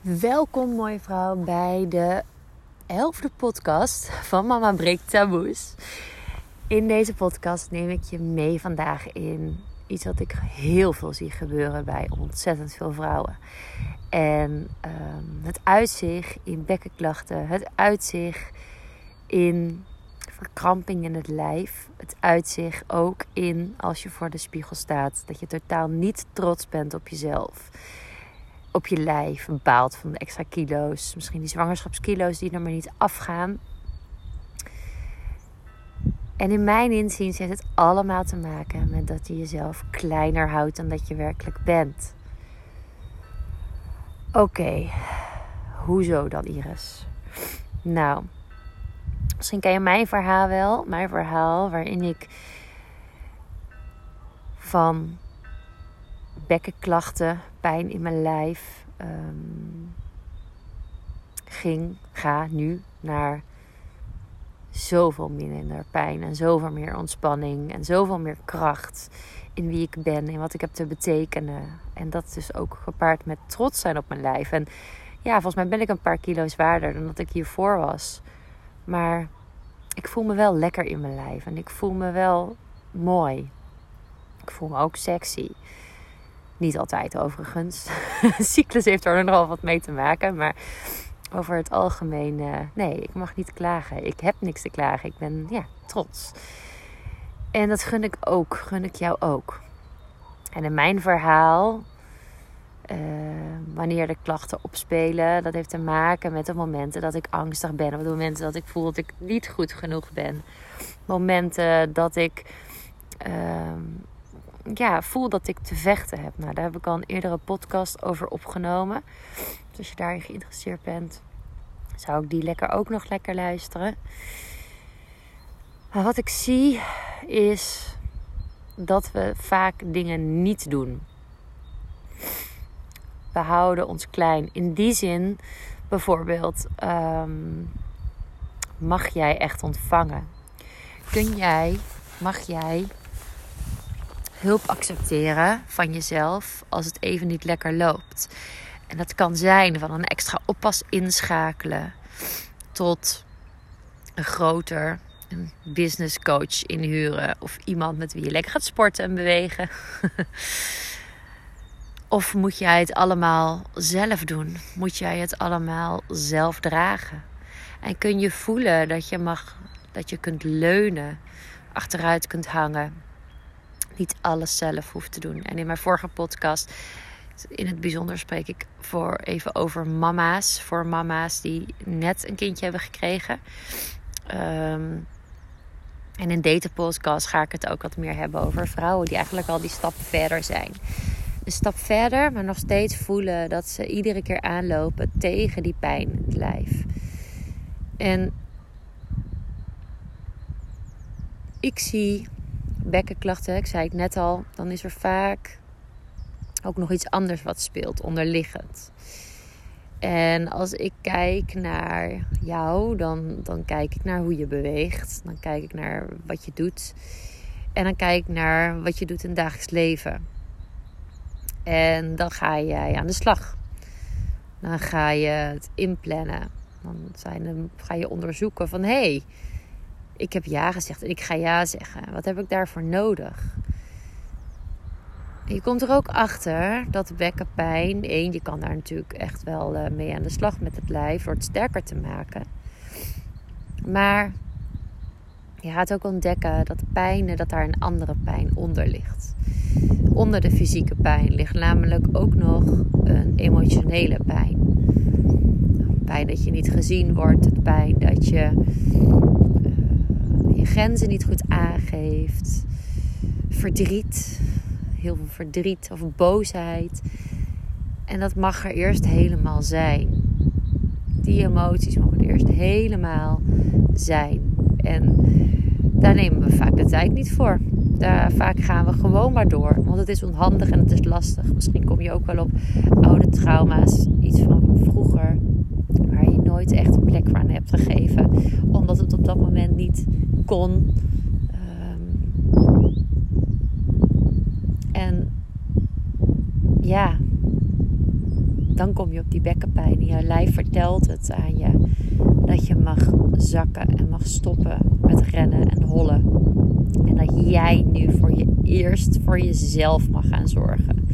Welkom, mooie vrouw, bij de elfde podcast van Mama Breekt Taboes. In deze podcast neem ik je mee vandaag in iets wat ik heel veel zie gebeuren bij ontzettend veel vrouwen. En um, het uitzicht in bekkenklachten, het uitzicht in verkramping in het lijf. Het uitzicht ook in als je voor de spiegel staat dat je totaal niet trots bent op jezelf op je lijf bepaald van de extra kilo's. Misschien die zwangerschapskilo's die er maar niet afgaan. En in mijn inzien heeft het allemaal te maken met dat je jezelf kleiner houdt dan dat je werkelijk bent. Oké, hoezo dan Iris? Nou, misschien ken je mijn verhaal wel. Mijn verhaal waarin ik van bekkenklachten, pijn in mijn lijf. Um, ging, ga nu naar zoveel minder pijn en zoveel meer ontspanning en zoveel meer kracht in wie ik ben en wat ik heb te betekenen. En dat is dus ook gepaard met trots zijn op mijn lijf. En ja, volgens mij ben ik een paar kilo zwaarder dan dat ik hiervoor was. Maar ik voel me wel lekker in mijn lijf en ik voel me wel mooi. Ik voel me ook sexy. Niet altijd overigens. Cyclus heeft er nogal wat mee te maken. Maar over het algemeen, uh, nee, ik mag niet klagen. Ik heb niks te klagen. Ik ben ja, trots. En dat gun ik ook. Gun ik jou ook. En in mijn verhaal, uh, wanneer de klachten opspelen, dat heeft te maken met de momenten dat ik angstig ben. Of de momenten dat ik voel dat ik niet goed genoeg ben. Momenten dat ik. Uh, ja, voel dat ik te vechten heb. Nou, daar heb ik al een eerdere podcast over opgenomen. Dus als je daarin geïnteresseerd bent, zou ik die lekker ook nog lekker luisteren. Maar wat ik zie is dat we vaak dingen niet doen. We houden ons klein. In die zin, bijvoorbeeld, um, mag jij echt ontvangen? Kun jij, mag jij hulp accepteren van jezelf als het even niet lekker loopt. En dat kan zijn van een extra oppas inschakelen tot een groter een business coach inhuren of iemand met wie je lekker gaat sporten en bewegen. of moet jij het allemaal zelf doen? Moet jij het allemaal zelf dragen? En kun je voelen dat je mag, dat je kunt leunen, achteruit kunt hangen, niet alles zelf hoeft te doen. En in mijn vorige podcast, in het bijzonder, spreek ik voor even over mama's. Voor mama's die net een kindje hebben gekregen. Ehm, en in deze podcast ga ik het ook wat meer hebben over vrouwen die eigenlijk al die stap verder zijn. Een stap verder, maar nog steeds voelen dat ze iedere keer aanlopen tegen die pijn in het lijf. En ik zie bekkenklachten, ik zei het net al, dan is er vaak ook nog iets anders wat speelt onderliggend. En als ik kijk naar jou, dan, dan kijk ik naar hoe je beweegt. Dan kijk ik naar wat je doet. En dan kijk ik naar wat je doet in dagelijks leven. En dan ga jij aan de slag. Dan ga je het inplannen. Dan, zijn, dan ga je onderzoeken van hé, hey, ik heb ja gezegd en ik ga ja zeggen. Wat heb ik daarvoor nodig? je komt er ook achter dat bekkenpijn, één, je kan daar natuurlijk echt wel eh, mee aan de slag met het lijf, door het sterker te maken. Maar je gaat ook ontdekken dat pijn, dat daar een andere pijn onder ligt. Onder de fysieke pijn ligt namelijk ook nog een emotionele pijn. Pijn dat je niet gezien wordt, het pijn dat je je grenzen niet goed aangeeft. Verdriet, heel veel verdriet of boosheid. En dat mag er eerst helemaal zijn. Die emoties mogen er eerst helemaal zijn. En daar nemen we vaak de tijd niet voor. Daar, vaak gaan we gewoon maar door. Want het is onhandig en het is lastig. Misschien kom je ook wel op oude trauma's. Iets van vroeger. Waar je nooit echt een plek aan hebt gegeven. Omdat het op dat moment niet kon. Um, en ja, dan kom je op die bekkenpijn. En je lijf vertelt het aan je dat je mag zakken en mag stoppen met rennen en hollen. En dat jij nu voor je eerst voor jezelf mag gaan zorgen.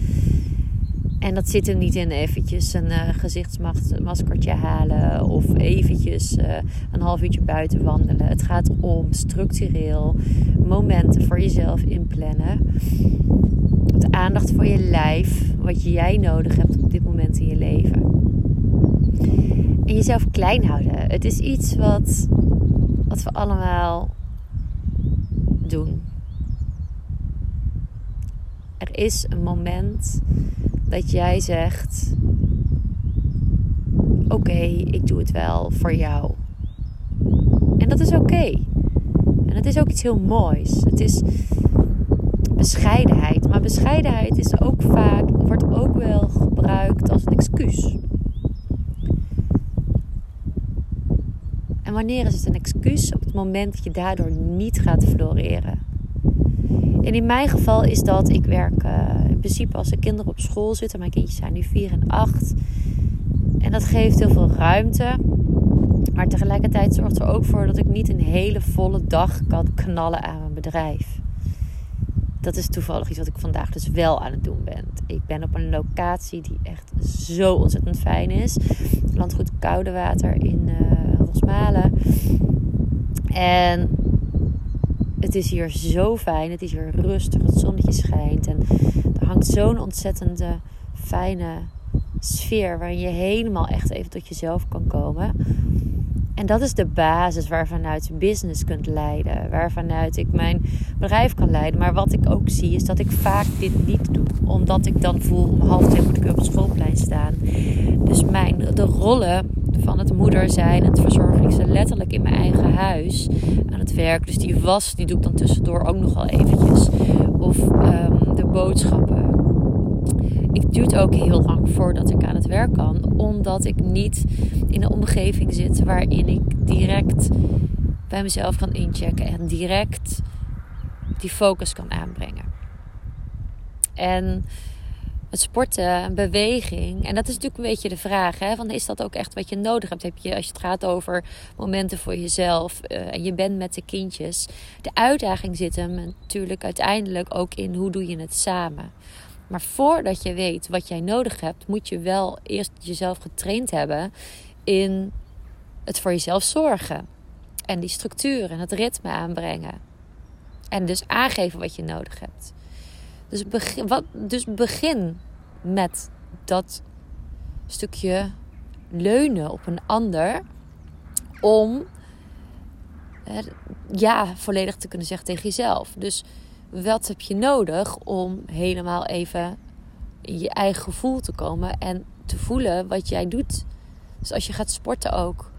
En dat zit er niet in eventjes een uh, gezichtsmaskertje halen of eventjes uh, een half uurtje buiten wandelen. Het gaat om structureel momenten voor jezelf inplannen. De aandacht voor je lijf, wat jij nodig hebt op dit moment in je leven. En jezelf klein houden. Het is iets wat, wat we allemaal doen. Er is een moment dat jij zegt: Oké, ik doe het wel voor jou. En dat is oké. En het is ook iets heel moois. Het is bescheidenheid. Maar bescheidenheid is ook vaak, wordt ook wel gebruikt als een excuus. En wanneer is het een excuus? Op het moment dat je daardoor niet gaat floreren. En in mijn geval is dat, ik werk uh, in principe als de kinderen op school zitten. Mijn kindjes zijn nu 4 en 8. En dat geeft heel veel ruimte. Maar tegelijkertijd zorgt er ook voor dat ik niet een hele volle dag kan knallen aan mijn bedrijf. Dat is toevallig iets wat ik vandaag dus wel aan het doen ben. Ik ben op een locatie die echt zo ontzettend fijn is. Landgoed Koude Water in uh, Rosmalen. En het is hier zo fijn. Het is hier rustig. Het zonnetje schijnt. En er hangt zo'n ontzettende fijne sfeer. Waarin je helemaal echt even tot jezelf kan komen. En dat is de basis waarvanuit je business kunt leiden. Waarvanuit ik mijn bedrijf kan leiden. Maar wat ik ook zie is dat ik vaak dit niet doe. Omdat ik dan voel om half twee moet ik op het schoolplein staan. Dus mijn, de rollen van het moeder zijn en het ze letterlijk in mijn eigen huis aan het werk. Dus die was, die doe ik dan tussendoor ook nog wel eventjes. Of um, de boodschappen. Ik duurt ook heel lang voordat ik aan het werk kan, omdat ik niet in een omgeving zit waarin ik direct bij mezelf kan inchecken en direct die focus kan aanbrengen. En het sporten, beweging. En dat is natuurlijk een beetje de vraag. Hè? Van, is dat ook echt wat je nodig hebt? Heb je, als je het gaat over momenten voor jezelf uh, en je bent met de kindjes. De uitdaging zit hem natuurlijk uiteindelijk ook in hoe doe je het samen. Maar voordat je weet wat jij nodig hebt, moet je wel eerst jezelf getraind hebben in het voor jezelf zorgen. En die structuur en het ritme aanbrengen. En dus aangeven wat je nodig hebt. Dus begin, wat, dus begin met dat stukje leunen op een ander. Om ja volledig te kunnen zeggen tegen jezelf. Dus wat heb je nodig om helemaal even in je eigen gevoel te komen en te voelen wat jij doet. Dus als je gaat sporten ook.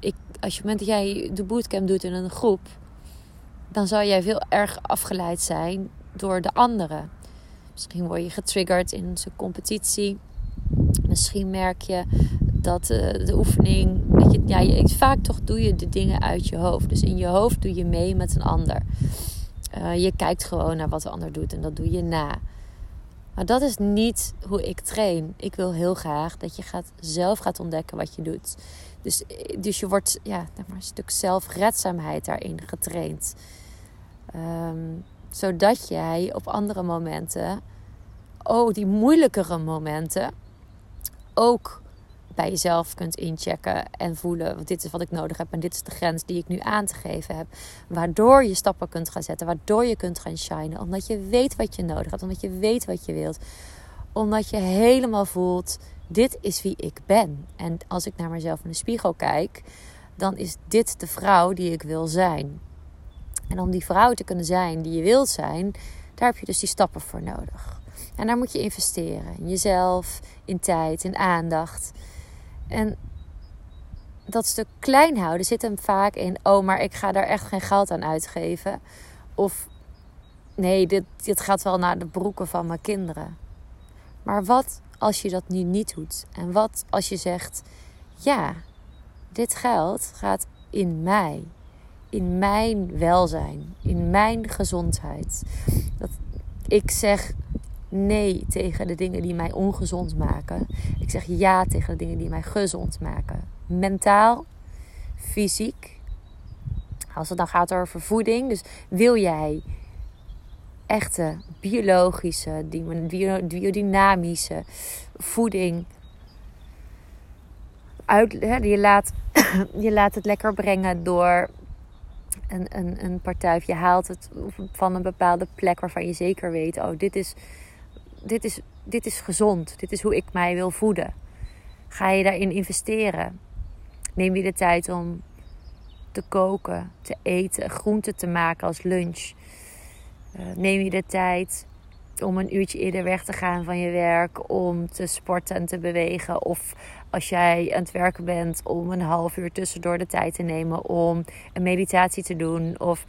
Ik, als je moment dat jij de bootcamp doet in een groep, dan zou jij veel erg afgeleid zijn door de anderen. Misschien word je getriggerd in zijn competitie. Misschien merk je dat uh, de oefening. Dat je, ja, vaak toch doe je de dingen uit je hoofd. Dus in je hoofd doe je mee met een ander. Uh, je kijkt gewoon naar wat de ander doet en dat doe je na. Maar dat is niet hoe ik train. Ik wil heel graag dat je gaat, zelf gaat ontdekken wat je doet. Dus, dus je wordt ja, een stuk zelfredzaamheid daarin getraind. Um, zodat jij op andere momenten, oh, die moeilijkere momenten, ook bij jezelf kunt inchecken en voelen: want dit is wat ik nodig heb en dit is de grens die ik nu aan te geven heb. Waardoor je stappen kunt gaan zetten, waardoor je kunt gaan shinen, omdat je weet wat je nodig hebt, omdat je weet wat je wilt, omdat je helemaal voelt: dit is wie ik ben. En als ik naar mezelf in de spiegel kijk, dan is dit de vrouw die ik wil zijn. En om die vrouw te kunnen zijn die je wilt zijn, daar heb je dus die stappen voor nodig. En daar moet je investeren. In jezelf, in tijd, in aandacht. En dat stuk klein houden zit hem vaak in: oh, maar ik ga daar echt geen geld aan uitgeven. Of nee, dit, dit gaat wel naar de broeken van mijn kinderen. Maar wat als je dat nu niet doet? En wat als je zegt: ja, dit geld gaat in mij in mijn welzijn, in mijn gezondheid. Dat ik zeg nee tegen de dingen die mij ongezond maken. Ik zeg ja tegen de dingen die mij gezond maken. Mentaal, fysiek. Als het dan gaat over voeding. Dus wil jij echte biologische, biodynamische voeding uit, hè, je, laat, je laat het lekker brengen door een, een, partij. Of je haalt het van een bepaalde plek waarvan je zeker weet: oh, dit is, dit, is, dit is gezond. Dit is hoe ik mij wil voeden. Ga je daarin investeren? Neem je de tijd om te koken, te eten, groenten te maken als lunch? Uh, neem je de tijd om een uurtje eerder weg te gaan van je werk, om te sporten en te bewegen? Of als jij aan het werken bent, om een half uur tussendoor de tijd te nemen om een meditatie te doen? Of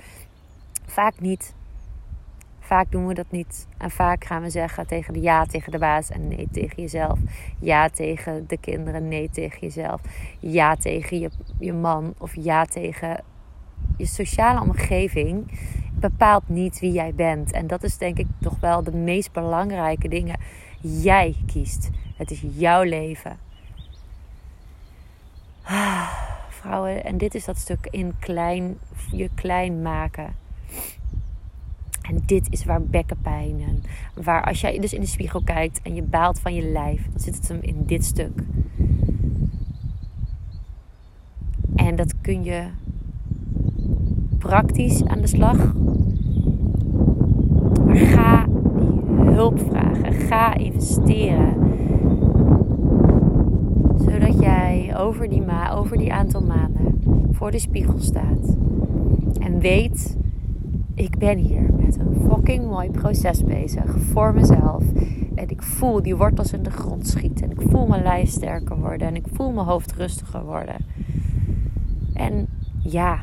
vaak niet. Vaak doen we dat niet. En vaak gaan we zeggen tegen de ja tegen de baas en nee tegen jezelf. Ja tegen de kinderen, nee tegen jezelf. Ja tegen je, je man of ja tegen je sociale omgeving bepaalt niet wie jij bent. En dat is denk ik toch wel de meest belangrijke dingen. Jij kiest. Het is jouw leven. Ah, vrouwen, en dit is dat stuk in klein, je klein maken. En dit is waar bekkenpijn en waar als jij dus in de spiegel kijkt en je baalt van je lijf, dan zit het hem in dit stuk. En dat kun je praktisch aan de slag. Maar ga hulp vragen. Ga investeren. Zodat over die, ma over die aantal maanden voor de spiegel staat. En weet, ik ben hier met een fucking mooi proces bezig voor mezelf. En ik voel die wortels in de grond schieten. En ik voel mijn lijf sterker worden. En ik voel mijn hoofd rustiger worden. En ja,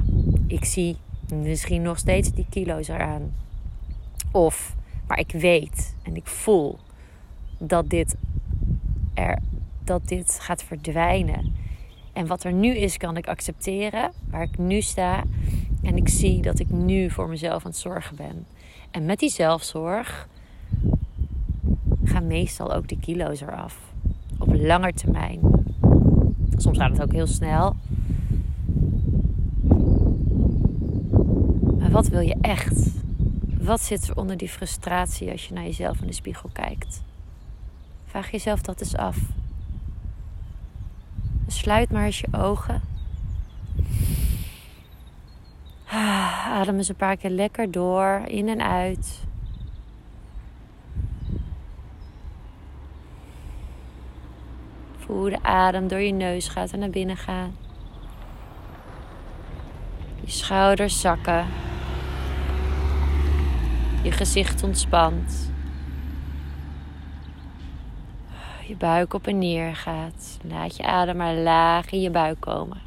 ik zie misschien nog steeds die kilo's eraan. Of, maar ik weet en ik voel dat dit, er, dat dit gaat verdwijnen. En wat er nu is, kan ik accepteren. Waar ik nu sta. En ik zie dat ik nu voor mezelf aan het zorgen ben. En met die zelfzorg gaan meestal ook de kilo's eraf. Op lange termijn. Soms gaat het ook heel snel. Maar wat wil je echt? Wat zit er onder die frustratie als je naar jezelf in de spiegel kijkt? Vraag jezelf dat eens af. Sluit maar eens je ogen. Adem eens een paar keer lekker door, in en uit. Voel hoe de adem door je neus gaat en naar binnen gaat. Je schouders zakken. Je gezicht ontspant. Buik op en neer gaat. Laat je adem maar laag in je buik komen.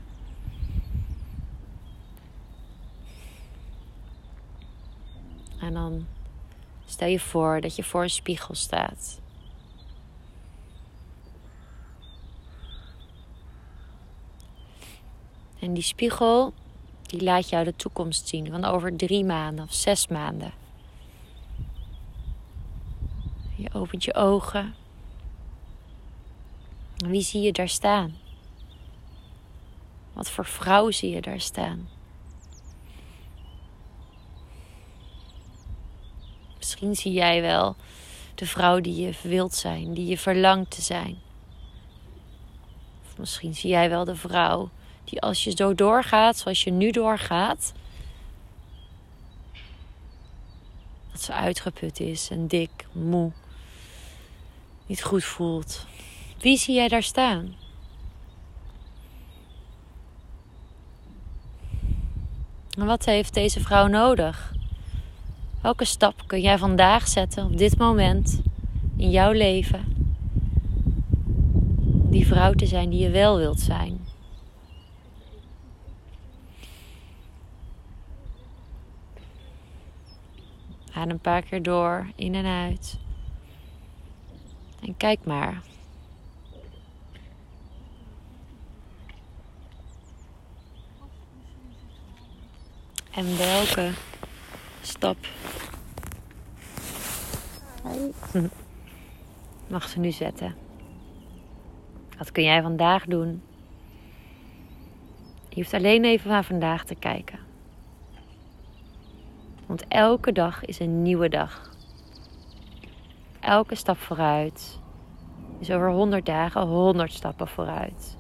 En dan stel je voor dat je voor een spiegel staat. En die spiegel, die laat jou de toekomst zien van over drie maanden of zes maanden. Je opent je ogen. Wie zie je daar staan? Wat voor vrouw zie je daar staan? Misschien zie jij wel de vrouw die je wilt zijn, die je verlangt te zijn. Of misschien zie jij wel de vrouw die als je zo doorgaat zoals je nu doorgaat, dat ze uitgeput is en dik, moe, niet goed voelt. Wie zie jij daar staan? En wat heeft deze vrouw nodig? Welke stap kun jij vandaag zetten op dit moment in jouw leven? Die vrouw te zijn die je wel wilt zijn. Adem een paar keer door, in en uit. En kijk maar. En welke stap. Mag ze nu zetten. Wat kun jij vandaag doen? Je hoeft alleen even naar vandaag te kijken. Want elke dag is een nieuwe dag. Elke stap vooruit is over 100 dagen 100 stappen vooruit.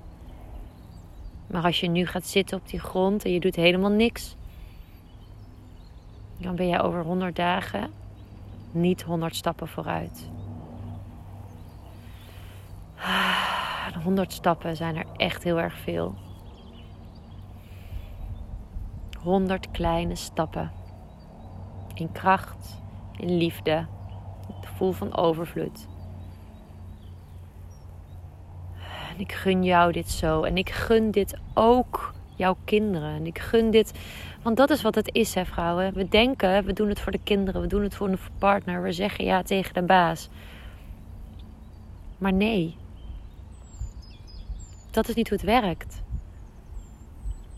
Maar als je nu gaat zitten op die grond en je doet helemaal niks, dan ben je over 100 dagen niet 100 stappen vooruit. 100 stappen zijn er echt heel erg veel. 100 kleine stappen. In kracht, in liefde, het gevoel van overvloed. En ik gun jou dit zo. En ik gun dit ook jouw kinderen. En ik gun dit. Want dat is wat het is, hè, vrouwen. We denken, we doen het voor de kinderen, we doen het voor een partner. We zeggen ja tegen de baas. Maar nee. Dat is niet hoe het werkt.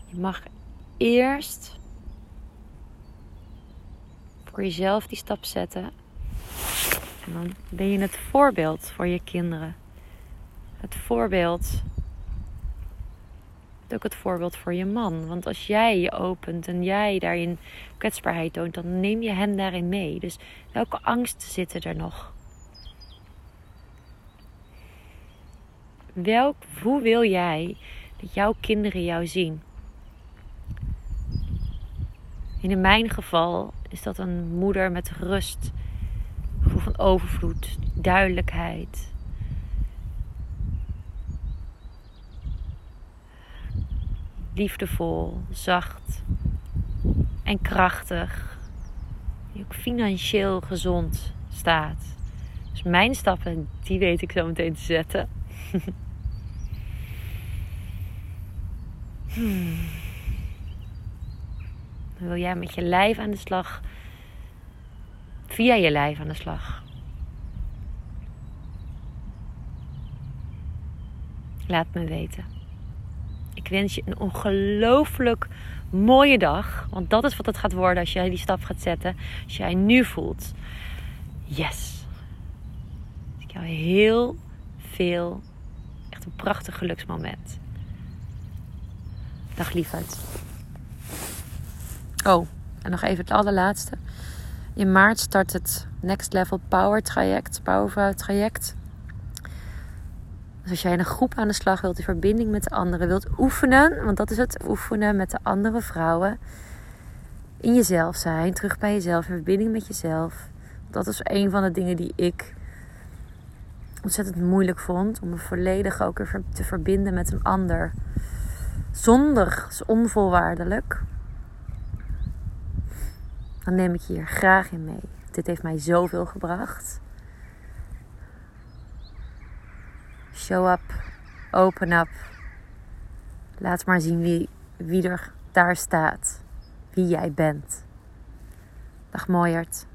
Je mag eerst voor jezelf die stap zetten. En dan ben je het voorbeeld voor je kinderen. Het voorbeeld. Ook het voorbeeld voor je man. Want als jij je opent en jij daarin kwetsbaarheid toont, dan neem je hen daarin mee. Dus welke angsten zitten er nog? Welk, hoe wil jij dat jouw kinderen jou zien? in mijn geval is dat een moeder met rust, gevoel van overvloed, duidelijkheid. Liefdevol, zacht en krachtig. Die ook financieel gezond staat. Dus mijn stappen, die weet ik zo meteen te zetten. hmm wil jij met je lijf aan de slag. Via je lijf aan de slag. Laat me weten. Ik wens je een ongelooflijk mooie dag. Want dat is wat het gaat worden als jij die stap gaat zetten. Als jij nu voelt. Yes. Ik jou heel veel. Echt een prachtig geluksmoment. Dag liefheid. Oh, en nog even het allerlaatste. In maart start het Next Level Power traject, Powervrouw traject. Als jij in een groep aan de slag wilt, die verbinding met de anderen wilt oefenen, want dat is het oefenen met de andere vrouwen. In jezelf zijn, terug bij jezelf, in verbinding met jezelf. Dat is een van de dingen die ik ontzettend moeilijk vond. Om me volledig ook weer te verbinden met een ander. Zonder, onvoorwaardelijk dan neem ik je hier graag in mee. Dit heeft mij zoveel gebracht. Show up, open up. Laat maar zien wie, wie er daar staat. Wie jij bent. Dag mooiert.